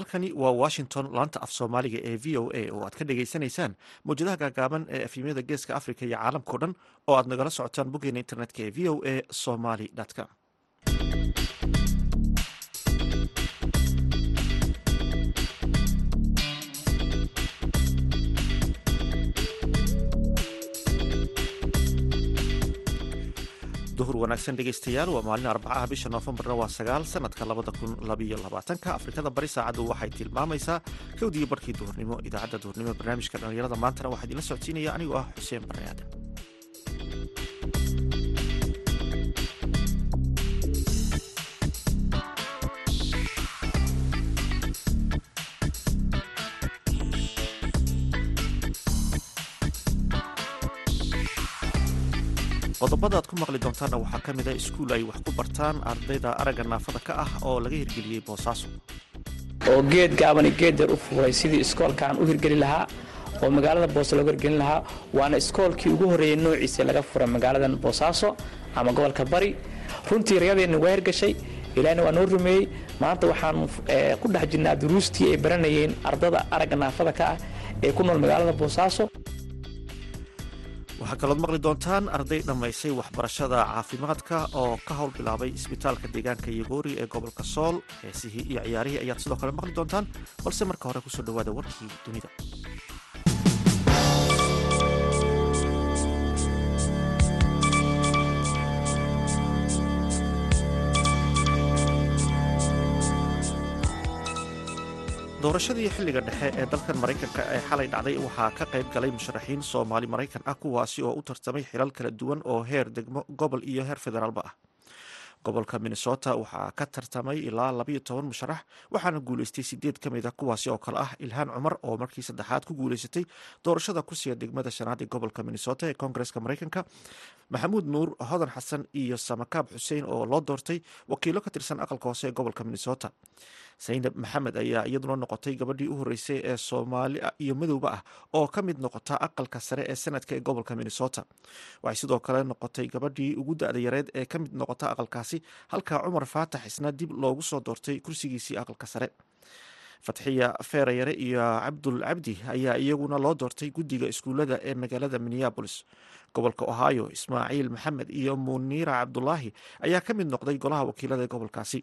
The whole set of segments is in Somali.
halkani waa washington laanta af soomaaliga ee v o a oo aad ka dhagaysanaysaan mawjadaha gaagaaban ee efimyada geeska africa iyo caalamkao dhan oo aad nagala socotaan boggeena internetka ee v o a somaly com duhur wanaagsan dhegeystayaal waa maalin arbacaha bisha noofembarna waa sagaal sanadka labada kun labayo labaatanka afrikada bari saacaddu waxay tilmaamaysaa kowdiyo barkii duhurnimo idaacadda duhurnimo barnaamijka dhallinyarada maantana waxaa idinla socodsiinaya anigoo ah xuseen barre aadan qodobada aad ku maqli doontaanna waxaa ka mid a iskuul ay wax ku bartaan ardayda aragga naafada ka ah oo laga hirgeliyey boosaaso oo geed gaabani geeddar u furay sidii iskoolkaan u hirgeli lahaa oo magaalada boose loogu hirgelin lahaa waana iskoolkii ugu horreeyey noociisa laga furay magaaladan boosaaso ama gobolka bari. Runtii rayadeenna waa hirgashay ilaahna waa noo rumeeyey. Maanta waxaan ku dhex jirnaa duruustii ay baranayeen ardada aragga naafada ka ah ee ku nool magaalada boosaaso waxaa kalood maqli doontaan arday dhammaysay waxbarashada caafimaadka oo ka howl bilaabay isbitaalka deegaanka yogoori ee gobolka sool. Heesihii iyo ciyaarihii ayaad sidoo kale maqli doontaan balse marka hore ku soo dhowaada warkii dunida doorashadii xilliga dhexe ee dalkan maraykanka ee xalay dhacday waxaa ka qayb galay musharaxiin soomaali maraykan ah kuwaasi oo u tartamay xilal kala duwan oo heer degmo gobol iyo heer federaalba ah. Gobolka minnesota waxaa ka tartamay ilaa labayo toban musharax waxaana guuleystay sideed ka mid a kuwaasi oo kale ah ilhaan cumar oo markii saddexaad ku guuleysatay doorashada kursiga degmada shanaad ee gobolka minnesota ee koongareska maraykanka. Maxamuud nuur hodan xasan iyo samakaab xuseen oo loo doortay wakiilo ka tirsan aqalka hoose ee gobolka minnesota saynab maxamed ayaa iyaduna noqotay gabadhii u horreysay ee soomaali iyo madowba ah oo ka mid noqota aqalka sare ee sanadka ee gobolka minnesota. Waxay sidoo kale noqotay gabadhii ugu da-da yareed ee ka mid noqota aqalkaasi halka cumar faatax isna dib loogu soo doortay kursigiisii aqalka sare. Fatxiya feerayare iyo cabdul cabdi ayaa iyaguna loo doortay guddiga iskuullada ee magaalada minneabolis gobolka ohio ismaaciil maxamed iyo muniira cabdulaahi ayaa ka mid noqday golaha wakiilada ee gobolkaasi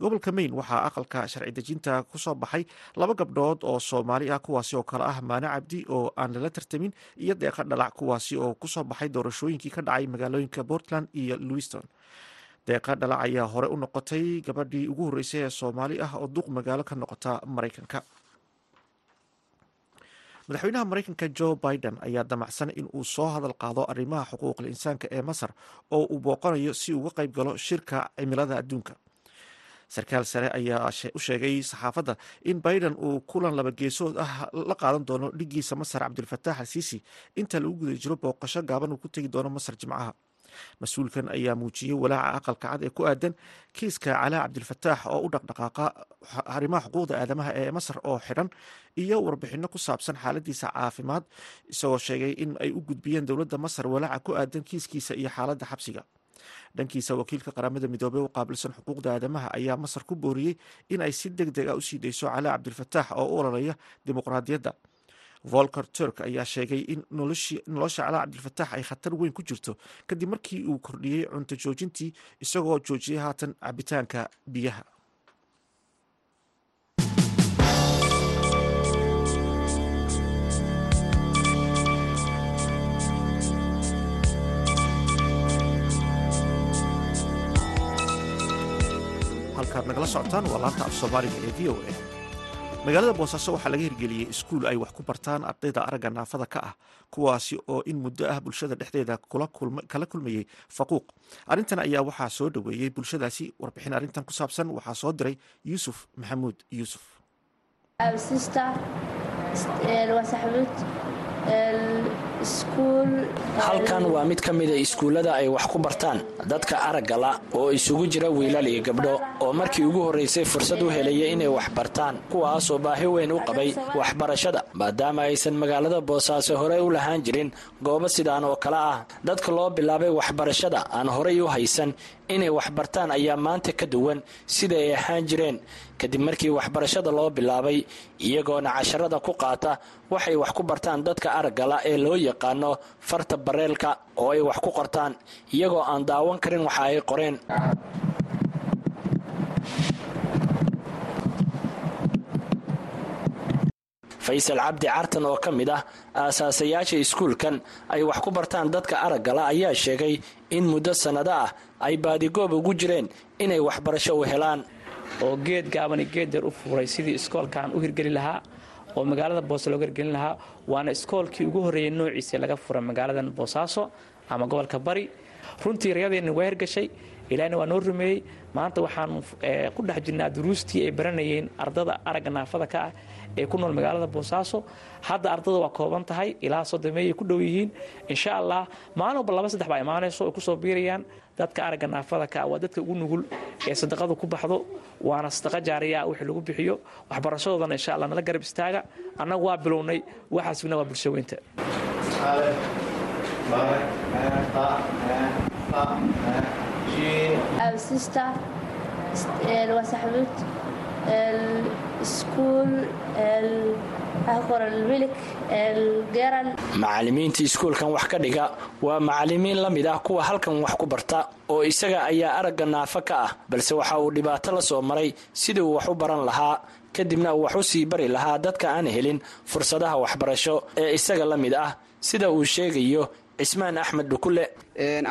gobolka maine waxaa aqalka sharci dejinta ku soo baxay laba gabdhood oo soomaali ah kuwaasi oo kale ah maane cabdi oo aan lala tartamin iyo deeqa dhalac kuwaasi oo ku soo baxay doorashooyinkii ka dhacay magaalooyinka portland iyo louiston deeqa dhalac ayaa hore u noqotay gabadhii ugu horreysay ee soomaali ah oo duq magaalo ka noqota maraykanka. Madaxweynaha maraykanka jo biden ayaa damacsan in uu soo hadal qaado arrimaha xuquuqul insaanka ee masar oo uu booqanayo si uga qayb galo shirka cimilada adduunka sarkaal sare ayaa u sheegay saxaafadda in biden uu kulan laba geesood ah la qaadan doono dhigiisa masar cabdilfataax al siisi inta lagu guda jiro booqasho gaaban uu ku tegi doono masar jimcaha. Mas'uulkan ayaa muujiyey walaaca aqalka cad ee ku aadan kiiska calaa cabdilfataax oo u dhaqdhaqaaqa arrimaha xuquuqda aadamaha ee masar oo xidhan iyo warbixino ku saabsan xaaladiisa caafimaad isagoo sheegay in ay u gudbiyeen dowladda masar walaaca ku aadan kiiskiisa iyo xaaladda xabsiga dhankiisa wakiilka qaramada midoobey u qaabilsan xuquuqda aadamaha ayaa masar ku booriyey in ay si deg deg a u sii dayso calaa cabdilfataax oo u ololaya dimuqraadiyadda. Volker turk ayaa sheegay in nolosha calaa cabdilfataax ay khatar weyn ku jirto kadib markii uu kordhiyey cunto joojintii isagoo joojiyay haatan cabitaanka biyaha halkaad nagala socotaan waa laanta af soomaaliga ee v o a. Magaalada boosaaso waxaa laga hirgeliyey iskuul ay wax ku bartaan ardayda aragga naafada ka ah kuwaasi oo in muddo ah bulshada dhexdeeda kala kulmayey faquuq. Arrintan ayaa waxaa soo dhoweeyey bulshadaasi warbixin arrintan ku saabsan waxaa soo diray yuusuf maxamuud yuusuf halkan waa mid ka mida iskuullada ay wax ku bartaan dadka araggala oo isugu jira wiilal iyo gabdho oo markii ugu horraysay fursad u helaya inay wax bartaan kuwaasoo baahi weyn u qabay waxbarashada. Maadaama aysan magaalada boosaaso horey u lahaan jirin goobo sidaan oo kale ah dadka loo bilaabay waxbarashada aan horay u haysan inay waxbartaan ayaa maanta ka duwan sida ay ahaan jireen kadib markii waxbarashada loo bilaabay iyagoona casharada ku qaata waxay wax ku bartaan dadka araggala ee loo yaqaano farta bareelka oo ay wax ku qortaan iyagoo aan daawan karin waxa ay qoreen. Faysal cabdi cartan oo ka mid ah aasaasayaasha iskuulkan ay wax ku bartaan dadka araggala ayaa sheegay in muddo sannado ah ay baadigoob ugu jireen inay waxbarasho u helaan oo geed gaabani geedeer u fuuray sidii iskoolkaan u hirgeli lahaa oo magaalada boose looga hirgelin lahaa waana iskoolkii ugu horreeyay noociisa laga fura magaaladan boosaaso ama gobolka bari. Runtii rayadeenna waa hirgashay ilaahna waa noo rumeeyey. Maanta waxaan ku dhex jirnaa duruustii ay baranayeen ardada aragga naafada ka ah ee ku nool magaalada boosaaso. Hadda ardada waa kooban tahay ilaa soddomeeyay ku dhow yihiin. Insha allah maalin walba laba saddex baa imaanayso ay ku soo biirayaan dadka aragga naafada ka ah waa dadka ugu nugul ee sadaqadu ku baxdo waana sadaqa jaariya wixii lagu bixiyo. Waxbarashadoodana insha allah nala garab istaaga. Annagu waa bilownay waxaasina waa bulsho weynta. Sister waa saxbuud iskuul macallimiinta iskuulkan wax ka dhiga waa macallimiin la mid ah kuwa halkan wax ku barta oo isaga ayaa aragga naafo ka ah balse waxa uu dhibaato la soo maray sidii uu wax u baran lahaa. Kadibna uu wax u sii bari lahaa dadka aan helin fursadaha waxbarasho ee isaga la mid ah sida uu sheegayo cismaan axmed dhukule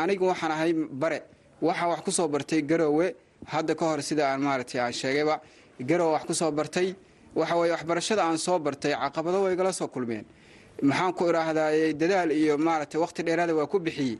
anigu waxaan ahay bare. Waxaa wax ku soo bartay garoowe hadda ka hor sida aan maaragtay aan sheegayba garoowe wax ku soo bartay waxa weye waxbarashada aan soo bartay caqabado way igala soo kulmeen. Maxaan ku idhaahdaa dadaal iyo maaragtay waqti dheeraada waa ku bixiyey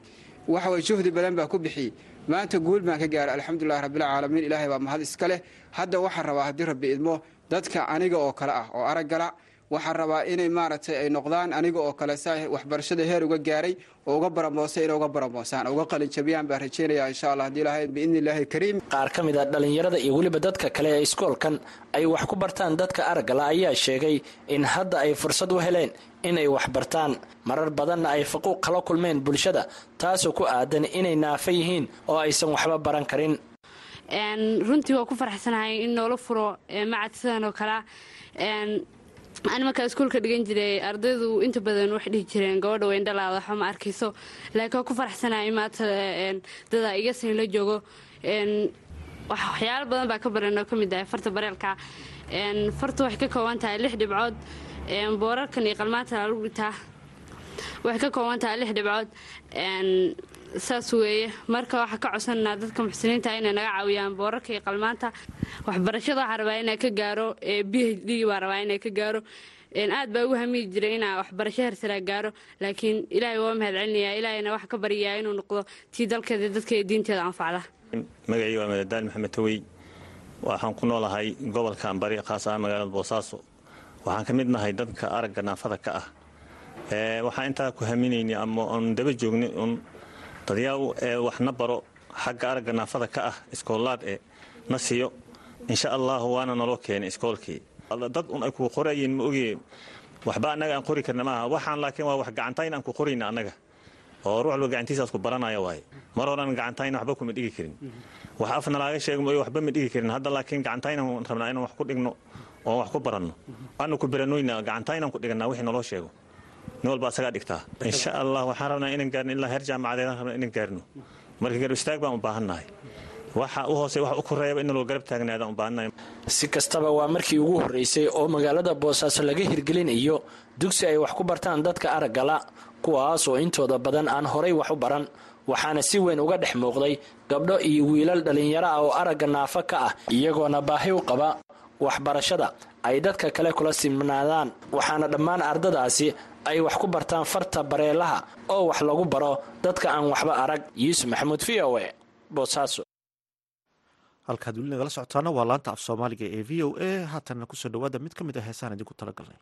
waxa weye juhdi badan baa ku bixiyey maanta guul baan ka gaaray alxamdulilahi rabbilcaalamiin ilaahay baa mahad iska leh. Hadda waxaan rabaa haddii rabbi idmo dadka aniga oo kale ah oo araggala waxaan rabaa inay maaragtay ay noqdaan aniga oo kale saa waxbarashada heer uga gaaray oo uga baramoosay inay uga baramoosaan uga qalinjabiyaan baan rajeynaya insha allah haddii ilahay biidni illaahi kariim. Qaar ka mid a dhallinyarada iyo weliba dadka kale ee iskoolkan ay wax ku bartaan dadka araggala ayaa sheegay in hadda ay fursad u heleen inay wax bartaan. Marar badanna ay faquuq kala kulmeen bulshada taasoo ku aadan inay naafa yihiin oo aysan waxba baran karin. Runtii waa ku faraxsanahay in noola furo macad sidan oo kalea ani markaa iskuulka dhigan jiray ardaydu inta badan waxay dhihi jireen gabadha weyndhalaada waxba ma arkayso. Laakiin waa ku faraxsanahay in maanta dada iga siin la joogo waxyaalo badan baa ka baran oo ka mid ah farta bareelka fartu waxay ka kooban tahay lix dhibcood. Boorarkan iyo qalmaanta lagu dhitaa. Waxay ka kooban tahay lix dhibcood saas weeye. Marka waxaa ka codsananaa dadka muxsiniinta inay naga caawiyaan boorarka iyo qalmaanta. Waxbarashada waxaa rabaa inaa ka gaaro b h d baa rabaa inay ka gaaro. Aad baa ugu hamiyi jiray inaa waxbarasho hersaraa gaaro laakiin ilaahay waa mahad celinayaa. Ilaahayna waxa ka baryayaa inuu noqdo tii dalkeeda dadkeeda diinteeda anfacda magacii waa madadaal maxamed tawey waxaan ku noolahay gobolkan bari khaas ahaan magaalada boosaaso. Waxaan ka mid nahay dadka aragga naafada ka ah. Waxaan intaa ku haminayni ama oon daba joogni un dadyaw ee waxna baro xagga aragga naafada ka ah iskoolaad ee na siiyo insha allahu waana naloo keenay iskoolkii. Dad un ay ku qorayeen ma ogee waxba annaga aan qori karna maaha. Waxaan laakiin waa wax gacantayn aan ku qorayna annaga. Oo ruux walba gacantiisaas ku baranaya waaye. Mar horan gacantayn waxba kuma dhigi karin. Wax afna laaga sheego ma waxba ma dhigi karin. Hadda laakiin gacantaynaan rabnaa inaan wax ku dhigno oo wax ku baranno. Aanu ku baranoyna gacantaynaan ku dhiganaa wixii naloo sheego nin walba asagaa dhigtaa. Insha allah waxaan rabnaa inaan gaarno ilaa heer jaamacadeedaan rabnaa inaan gaarno. Marka garab istaag baan u baahannahay waxa u hoose wax u koreeyaba in loo garab taagnaadaan u baahannahay si kastaba waa markii ugu horreysay oo magaalada boosaaso laga hirgelinayo dugsi ay wax ku bartaan dadka araggala kuwaas oo intooda badan aan horay wax u baran. Waxaana si weyn uga dhex muuqday gabdho iyo wiilal dhallinyaro ah oo aragga naafo ka ah iyagoona baahi u qaba waxbarashada ay dadka kale kula simnaadaan. Waxaana dhammaan ardadaasi ay wax ku bartaan farta bareelaha oo wax lagu baro dadka aan waxba arag. Yuusuf maxamuud v o e boosaaso halkaad weli nagala socotaana waa laanta af soomaaliga ee v o a. Haatanna ku soo dhawaada mid ka mid ah heesaan idinku talagalnay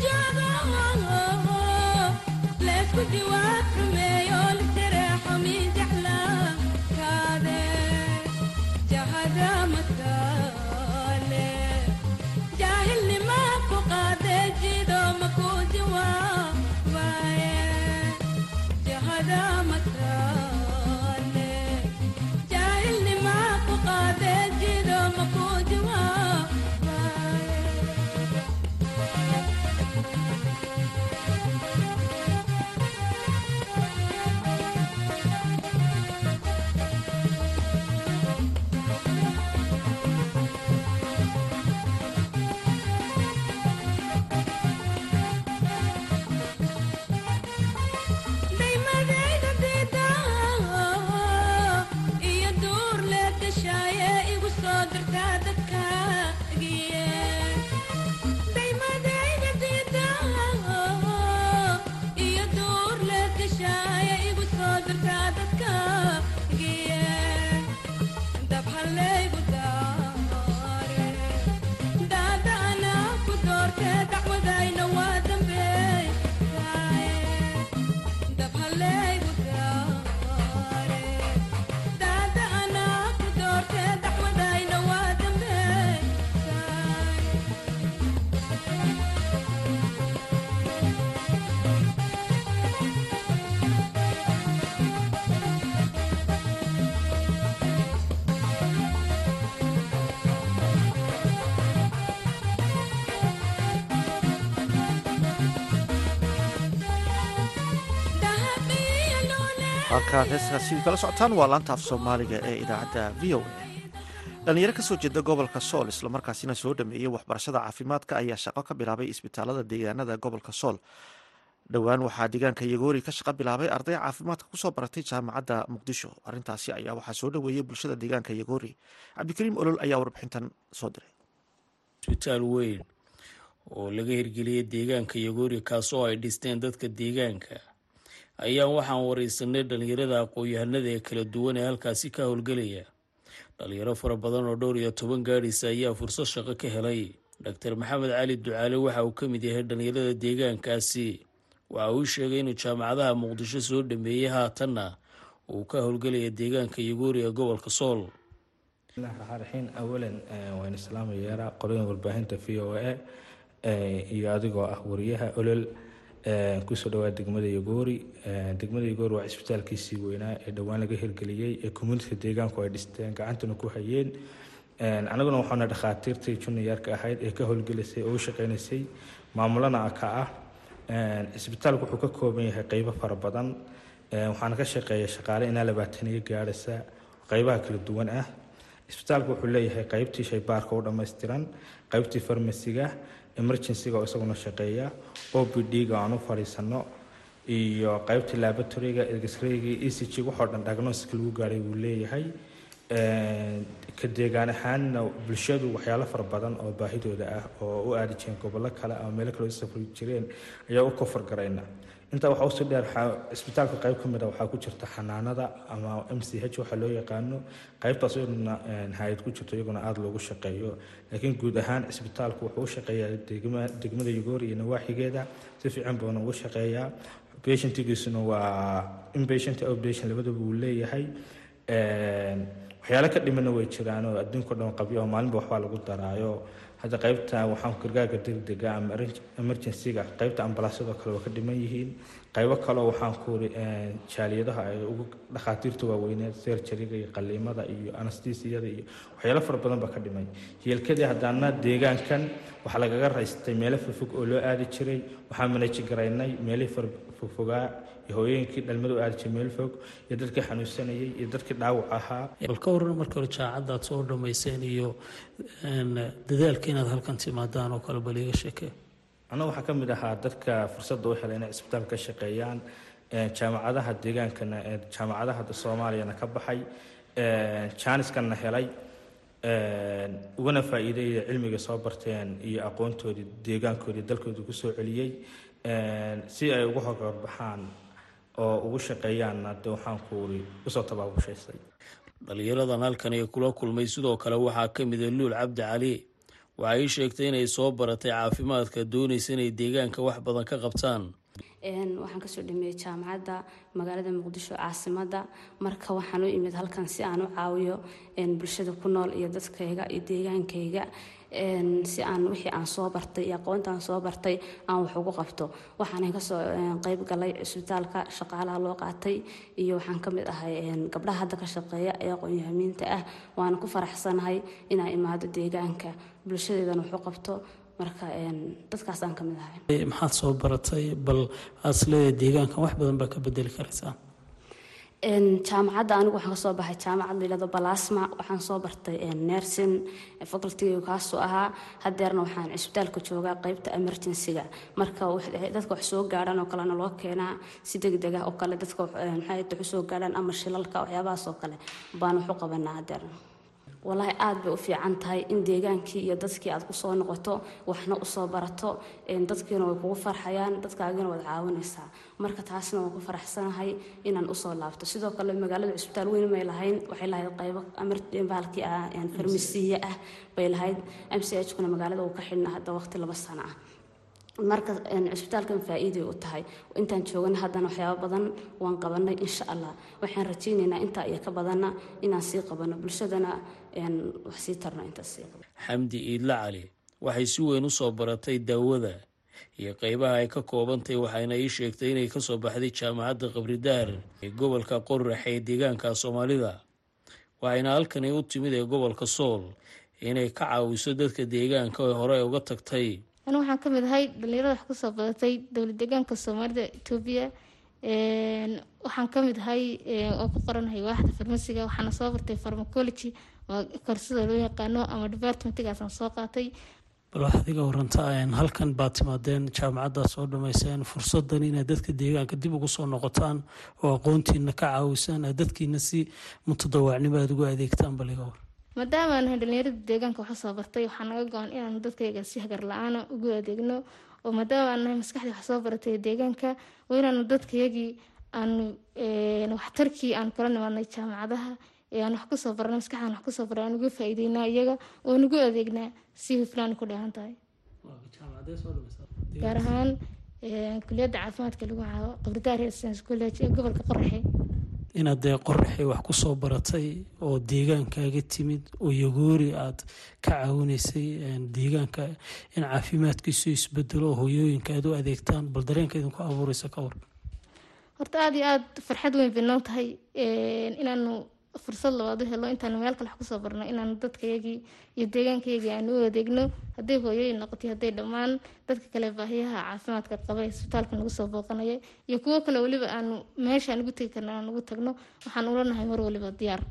Yo Rather halkaad heeskaasi kala socotaan waa laanta af soomaaliga ee idaacadda v o a. Dhalinyaro ka soo jeeda gobolka sool islamarkaasina soo dhameeyey waxbarashada caafimaadka ayaa shaqo ka bilaabay isbitaalada deegaanada gobolka sool. Dhowaan waxaa deegaanka yagoori ka shaqo bilaabay arday caafimaadka ku soo baratay jaamacadda muqdisho. Arintaasi ayaa waxaa soo dhaweeyey bulshada deegaanka yagoori. Cabdikariim olol ayaa warbixintan soo diray. Isbitaal weyn oo laga hirgeliyey deegaanka yagoori kaasoo ay dhisteen dadka deegaanka ayaa waxaan wareysanay dhalinyarada aqoon-yahanada ee kala duwan ee halkaasi ka howlgelaya. Dhalinyaro fara badan oo dhowr iyo toban gaadhisa ayaa fursad shaqo ka helay. Doctor maxamed cali ducaale waxa uu ka mid yahay dhalinyarada deegaankaasi. Waxa uu sheegay inuu jaamacadaha muqdisho soo dhameeyey haatanna uu ka howlgelaya deegaanka yagoori ee gobolka sool. Bismillahi awalan waan islaamayeera qorada warbaahinta v o a iyo adigoo ah wariyaha olol ku soo dhawaa degmada yagoori degmada yagoori waa cisbitaalkiisii weynaa ee dhowaan laga hirgeliyey ee communitiga deegaanku ay dhisteen gacantuna ku hayeen. Anaguna waxaana dhakhaatiirtii juniyaarka ahayd ee ka howlgelisay oo u shaqeynaysay maamulana ka ah. Cisbitaalku wuxuu ka kooban yahay qeybo fara badan. Waxaana ka shaqeeya shaqaale inaa labaataniyo gaadhasa qeybaha kala duwan ah. Cisbitaalku wuxuu leeyahay qeybtii shaybaarka u dhammaystiran qeybtii farmasiga emergencyga oo isaguna shaqeeya o b d-ga aan u fadhiisano iyo qeybtii laboratoriga exrayga e c g waxoo dhan diagnostiska lagu gaadhay wuu leeyahay. Ka deegaan ahaanna bulshadu waxyaalo fara badan oo baahidooda ah oo u aadi jireen gobollo kale ama meelo kale u safri jireen ayaa u kofar garayna intaa waxaa u sii dheer cisbitaalka qayb ka mid a waxaa ku jirta xanaanada ama m c h waxaa loo yaqaano. Qaybtaas iyaduna hay'ad ku jirto iyaguna aada loogu shaqeeyo. Laakiin guud ahaan cisbitaalku wuxuu u shaqeeyaa degmada yugoor iyo nawaaxigeeda. Si fiican buuna ugu shaqeeyaa. Patientigiisuna waa inpatient outpatient labadaba uu leeyahay. Waxyaalo ka dhimana way jiraan adduunka dhan qabyo maalinba waxbaa lagu daraayo hadda qaybta waxaan gargaarka degdega ama emergencyga qaybta ambalaasyadoo kale waa ka dhiman yihiin. Qaybo kaleo waxaan ku uri jaaliyadaha ay ugu dhakhaatiirta waaweyneed serjariga iyo qaliimada iyo anastisiyada iyo waxyaalo fara badan baa ka dhimay yeelkadii haddaana deegaankan waxaa lagaga raystay meelo fogfog oo loo aadi jiray. Waxaan manaji garaynay meelihii fara fogfogaa iyo hooyooyinkii dhalmada u aadi jiray meel fog iyo dadkii xanuunsanayay iyo dadkii dhaawac ahaa. Bal ka waran marka hore jaacaddaad soo dhammayseen iyo dadaalka inaad halkan timaadaan oo kale bal iiga sheekee annagu waxaa ka mid ahaa dadka fursadda u helay inay cisbitaal ka shaqeeyaan jaamacadaha deegaankana jaamacadaha soomaaliyana ka baxay jaaniskanna helay ugana faa'iideeya cilmiga soo barteen iyo aqoontoodii deegaankoodii dalkoodii ku soo celiyey si ay ugu horgarbaxaan oo ugu shaqeeyaanna de waxaan kuuri u soo tabaabushaysa dhalinyaradan halkan ay kula kulmay sidoo kale waxaa ka mida luul cabdi cali. Waxay ii sheegtay inay soo baratay caafimaadka doonaysa inay deegaanka wax badan ka qabtaan. Waxaan ka soo dhameeyey jaamacadda magaalada muqdisho caasimada. Marka waxaan u imid halkan si aan u caawiyo bulshada ku nool iyo dadkayga iyo deegaankayga si aan wixii aan soo bartay iyo aqoonta aan soo bartay aan wax ugu qabto. Waxaan ka soo qeyb galay cisbitaalka shaqaalaha loo qaatay iyo waxaan ka mid ahay gabdhaha hadda ka shaqeeya ee aqoon-yahamiinta ah. Waana ku faraxsanahay inaa imaado deegaanka bulshadeedana wax u qabto. Marka dadkaasaan ka mid ahay. Maxaad soo baratay bal aad isleedahay deegaankan wax badan baa ka bedeli karaysaa jaamacadda anigu waxaan ka soo baxay jaamacad layihahdo balasma. Waxaan soo bartay nersin facultiga kaasoo ahaa. Hadeerna waxaan cisbitaalka joogaa qeybta emergencyga. Marka dadka wax soo gaadhaan oo kalena loo keenaa si degdeg ah oo kale dadka maxay wax soo gaadhaan ama shilalka waxyaabahaas oo kale baan wax u qabanaa hadeerna walaahi aad bay u fiican tahay in deegaankii iyo dadkii aad ku soo noqoto waxna u soo barato dadkiina way kugu farxayaan dadkaagina waad caawinaysaa. Marka taasna waan ku faraxsanahay inaan u soo laabto. Sidoo kale magaalada cusbitaal weyn may lahayn waxay lahayd qaybo baalkii farmasiye ah bay lahayd. M c h kuna magaalada uu ka xidhna hadda waqti laba sano ah marka cusbitaalkan faa-iiday u tahay? Intaan joogana haddana waxyaaba badan waan qabanay insha allah waxaan rajaynaynaa intaa iyo ka badanna inaan sii qabano bulshadana wax sii tarno intaas sii qabano. Xamdi iidla cali waxay si weyn u soo baratay daawada iyo qeybaha ay ka koobantahay waxayna ii sheegtay inay ka soo baxday jaamacadda qabridaar ee gobolka qorax ee deegaanka soomaalida. Waxayna halkani u timid ee gobolka sool inay ka caawiso dadka deegaanka oo hore uga tagtay anigu waxaan ka mid ahay dhalinyarada wax ku soo badatay dowlad deegaanka soomaalida etoobiya waxaan ka mid ahay oo ku qoranahay waaxda farmasiga waxaana soo bartay farmacology korsada loo yaqaano ama departmentigaasaan soo qaatay. Bal waxaad iga waranta halkan baad timaadeen jaamacaddaa soo dhamayseen fursadan inaad dadka deegaanka dib ugu soo noqotaan oo aqoontiina ka caawisaan aad dadkiina si mutadawaacnimo aad ugu adeegtaan bal iga war maadaama aan nahay dhalinyarada deegaanka wax soo bartay waxaa naga go-an inaan dadkayga si hagar la'aana ugu adeegno oo maadaama aan nahay maskaxdii wax soo baratay deegaanka waa inaanu dadkayagii aanu waxtarkii aan kula nimaadnay jaamacadaha ee aan wax ku soo barnay maskaxdaan wax ku soo barnay aan uga faa'iideynaa iyaga oo nugu adeegnaa si hufnaan ku dheehan tahay. Gaar ahaan kuliyadda caafimaadka lagu caawo qabridaar science college ee gobolka qoraxe inaad dee qoraxay wax ku soo baratay oo deegaankaaga timid oo yagoori aad ka caawinaysay deegaanka in caafimaadkiisu isbedelo oo hooyooyinka aad u adeegtaan bal dareenka idinku abuureysa ka war horta aada iyo aada farxad weyn bay tahay inaanu fursad labaad u helo intaanu meel kale wax ku soo barno inaanu dadkayagii iyo deegaankayagii aanu u adeegno. Hadday hooyooyin noqotay hadday dhammaan dadka kale baahiyaha caafimaadka qaba ee isbitaalka nagu soo booqanaya iyo kuwo kale weliba aanu meeshaan ugu tegi karna aan ugu tagno waxaan ula nahay mar waliba diyaar.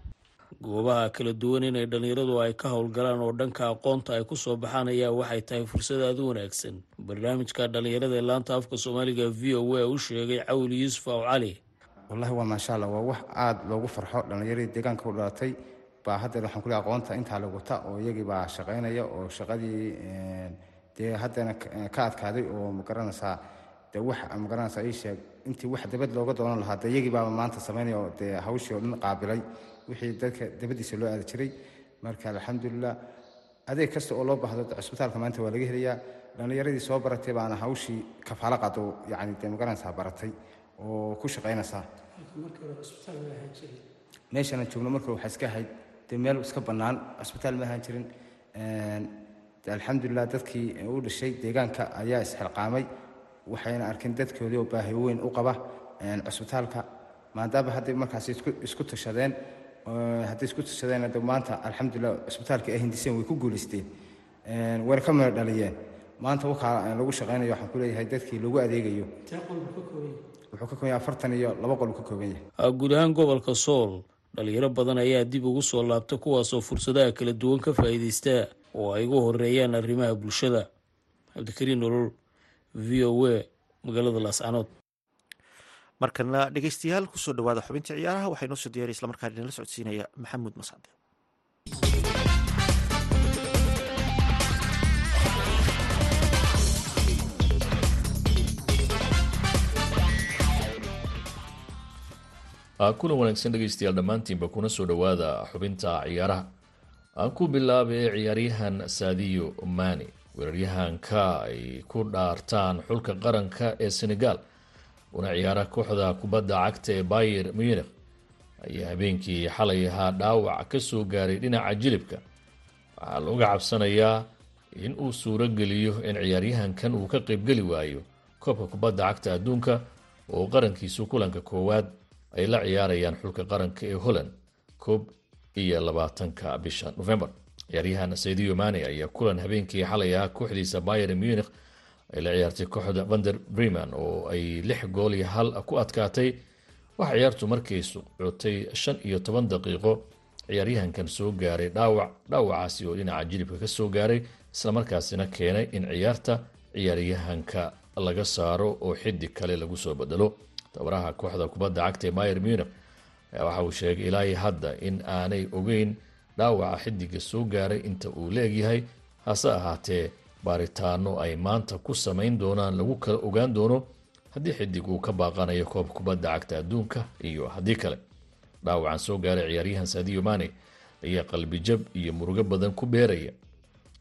Goobaha kala duwan inay dhallinyaradu ay ka howlgalaan oo dhanka aqoonta ay ku soo baxaan ayaa waxay tahay fursad aada u wanaagsan. Barnaamijka dhallinyarada ee laanta afka soomaaliga v o a u sheegay cawli yuusuf aw cali wallahi waa maasha allah waa wax aada loogu farxo dhallinyaradii deegaanka u dhalatay. Baa haddeer waxaan ku leey aqoonta intaa la wata oo iyagii baa shaqaynaya oo shaqadii dee haddana ka adkaaday oo ma garanaysaa dee wax ma garanaysaa ii sheeg. Intii wax dabad looga doonan lahaa dee iyagii baaba maanta samaynaya dee hawshii oo dhan qaabilay. Wixii dadka dabadiisa loo aadi jiray. Marka alxamdulilah adeeg kasta oo loo baahdo cisbitaalka maanta waa laga helayaa. Dhallinyaradii soo baratay baana hawshii kafaalo qaado yacni dee ma garanaysaa baratay oo ku shaqaynaysaa meeshaan joogno marka waxaa iska ahayd dee meel iska bannaan cisbitaal ma ahaan jirin. Alxamdulilah dadkii u dhashay deegaanka ayaa isxilqaamay. Waxayna arkeen dadkoodii oo baahi weyn u qaba cisbitaalka maadaama hadday markaas isku tashadeen hadday isku tashadeen de maanta alxamdulilah cisbitaalka ay hindiseen way ku guulaysteen wayna ka meel dhaliyeen. Maanta wakaa lagu shaqaynayo waxaan ku leeyahay dadkii lagu adeegayo wuxuu ka kooban yahay afartan iyo laba qol uu ka kooban yahay. Guud ahaan gobolka sool dhalinyaro badan ayaa dib ugu soo laabta kuwaasoo fursadaha kala duwan ka faa'iidaysta oo ay ugu horeeyaan arrimaha bulshada. Cabdikariin nolol v o a magaalada laascanood markana dhegeystayaal ku soo dhawaada xubinta ciyaaraha waxaa inoo soo diyariya islamarkaan idinla socodsiinaya maxamuud mascade kulan wanaagsan dhegeystayaal dhammaantiinba kuna soo dhowaada xubinta ciyaaraha. Aan ku bilaabay ciyaaryahan saadiyo mani weeraryahanka ay ku dhaartaan xulka qaranka ee senegal una ciyaara kooxda kubadda cagta ee bayer munich. Ayaa habeenkii xalay ahaa dhaawac ka soo gaaray dhinaca jilibka. Waxaa looga cabsanayaa in uu suuro geliyo in ciyaaryahankan uu ka qeybgeli waayo koobka kubadda cagta adduunka oo qarankiisu kulanka koowaad ay la ciyaarayaan xulka qaranka ee holland koob iyo labaatanka bisha november. Ciyaaryahan saydiyo mane ayaa kulan habeenkii xalay ah kooxdiisa bayer munich ay la ciyaartay kooxda vander breman oo ay lix gool iyo hal ku adkaatay. Waxa ciyaartu markay socotay shan iyo toban daqiiqo. Ciyaaryahankan soo gaaray dhaawac dhaawacaasi oo dhinaca jilibka ka soo gaaray islamarkaasina keenay in ciyaarta ciyaaryahanka laga saaro oo xidig kale lagu soo bedelo tabaraha kooxda kubadda cagta ee bayer munich waxa uu sheegay ilaahi hadda in aanay ogeyn dhaawaca xidiga soo gaaray inta uu leegyahay hase ahaatee baaritaano ay maanta ku samayn doonaan lagu kala ogaan doono haddii xidig uu ka baaqanayo koob kubadda cagta adduunka iyo haddii kale. Dhaawacan soo gaaray ciyaaryahan saadiyo mane ayaa qalbijab iyo murugo badan ku beeraya.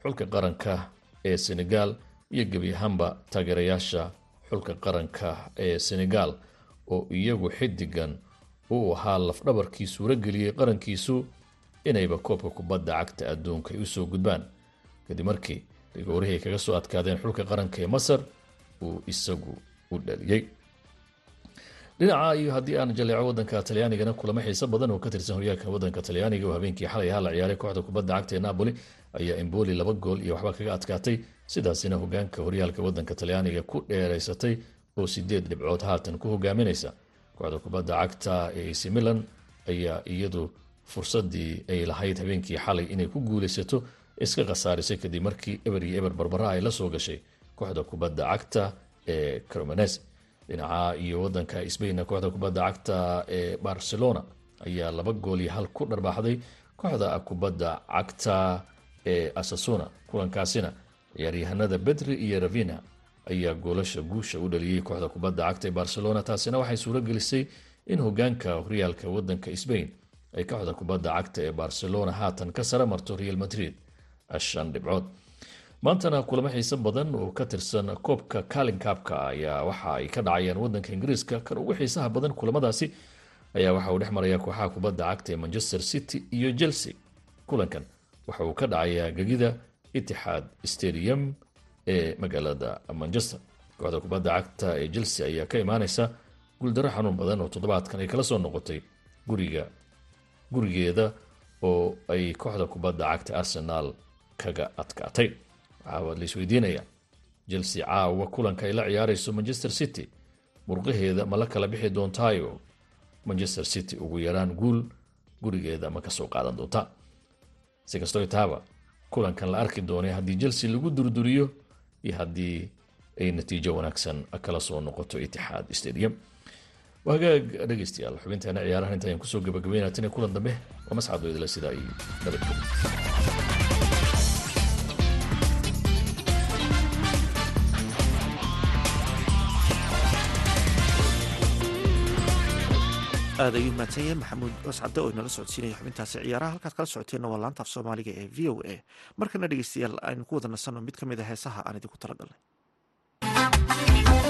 Xulka qaranka ee senegal iyo gebi ahaanba taageerayaasha xulka qaranka ee senegal oo iyagu xidigan uu ahaa lafdhabarkii suurageliyey qarankiisu inayba koobka kubadda cagta adduunka ay u soo gudbaan. Kadib markii rigoorihii kaga soo adkaadeen xulka qaranka ee masar uu isagu u dhaliyey dhinaca iyo haddii aan jaleeco wadanka talyaanigana kulamo xiiso badan oo ka tirsan horyaalka wadanka talyaaniga oo habeenkii xalay ahaa la ciyaaray kooxda kubadda cagta ee napoli ayaa emboli laba gool iyo waxba kaga adkaatay. Sidaasina hogaanka horyaalka wadanka talyaaniga ku dheeraysatay oo sideed dhibcood haatan ku hogaaminaysa kooxda kubadda cagta ee ac milan ayaa iyadu fursadii ay lahayd habeenkii xalay inay ku guulaysato iska khasaarisay kadib markii eber iyo eber barbara ay la soo gashay kooxda kubadda cagta ee cromanes dhinaca iyo wadanka sbain kooxda kubadda cagta ee barcelona ayaa laba gool iyo hal ku dharbaaxday kooxda kubadda cagta ee asasuna. Kulankaasina ciyaaryahanada bedri iyo ravina ayaa goolasha guusha u dhaliyey kooxda kubadda cagta ee barcelona taasina waxay suuro gelisay in hogaanka horyaalka wadanka sbain ay kooxda kubadda cagta ee barcelona haatan ka sara marto real madrid shan dhibcood. Maantana kulamo xiiso badan oo ka tirsan koobka kalinkaabka ayaa waxa ay ka dhacayaan wadanka ingiriiska. Kan ugu xiisaha badan kulamadaasi ayaa waxa uu dhex maraya kooxaha kubadda cagta ee manchester city iyo chelsea. Kulankan waxa uu ka dhacayaa gegida itixaad stadium ee magaalada manchester. Kooxda kubadda cagta ee chelsea ayaa ka imaaneysa guuldaro xanuun badan oo toddobaadkan ay kala soo noqotay guriga gurigeeda oo ay kooxda kubadda cagta arsenal kaga adkaatay. Waxaa la isweydiinaya chelsea caawa kulanka ay la ciyaarayso manchester city. Murqaheeda ma la kala bixi doontaayo? Manchester city ugu yaraan guul gurigeeda ma ka soo qaadan doonta si kastoo taaba kulankan la arki doonay haddii chelsea lagu durduriyo iyo haddii ay natiijo wanaagsan kala soo noqoto itixaad stadium. Hagaag dhegeystayaal xubinteena ciyaarahan inta ayaan ku soo gabagabeynaa tan kulan dambe waa mascado idila sidaa iyo nabadgelyo aad ayuu mahadsan yahay maxamuud mascade oo inala socodsiinaya xubintaasi ciyaaraha halkaad kala socoteenna waa laanta af soomaaliga ee v o a. Markana dhegeystayaal aynu ku wada nasanno mid ka mid a heesaha aan idinku talagalnay Afkood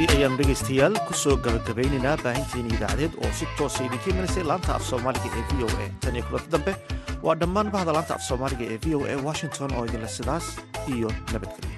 heeskaasi ayaanu dhegaystayaal ku soo gabagabaynaynaa baahinteeni idaacadeed oo si toosa idinka imanaysay laanta af soomaaliga ee v o a. Tan iyo kulanti dambe waa dhammaan bahda laanta af soomaaliga ee v o a washington oo idinle sidaas iyo nabadgelyo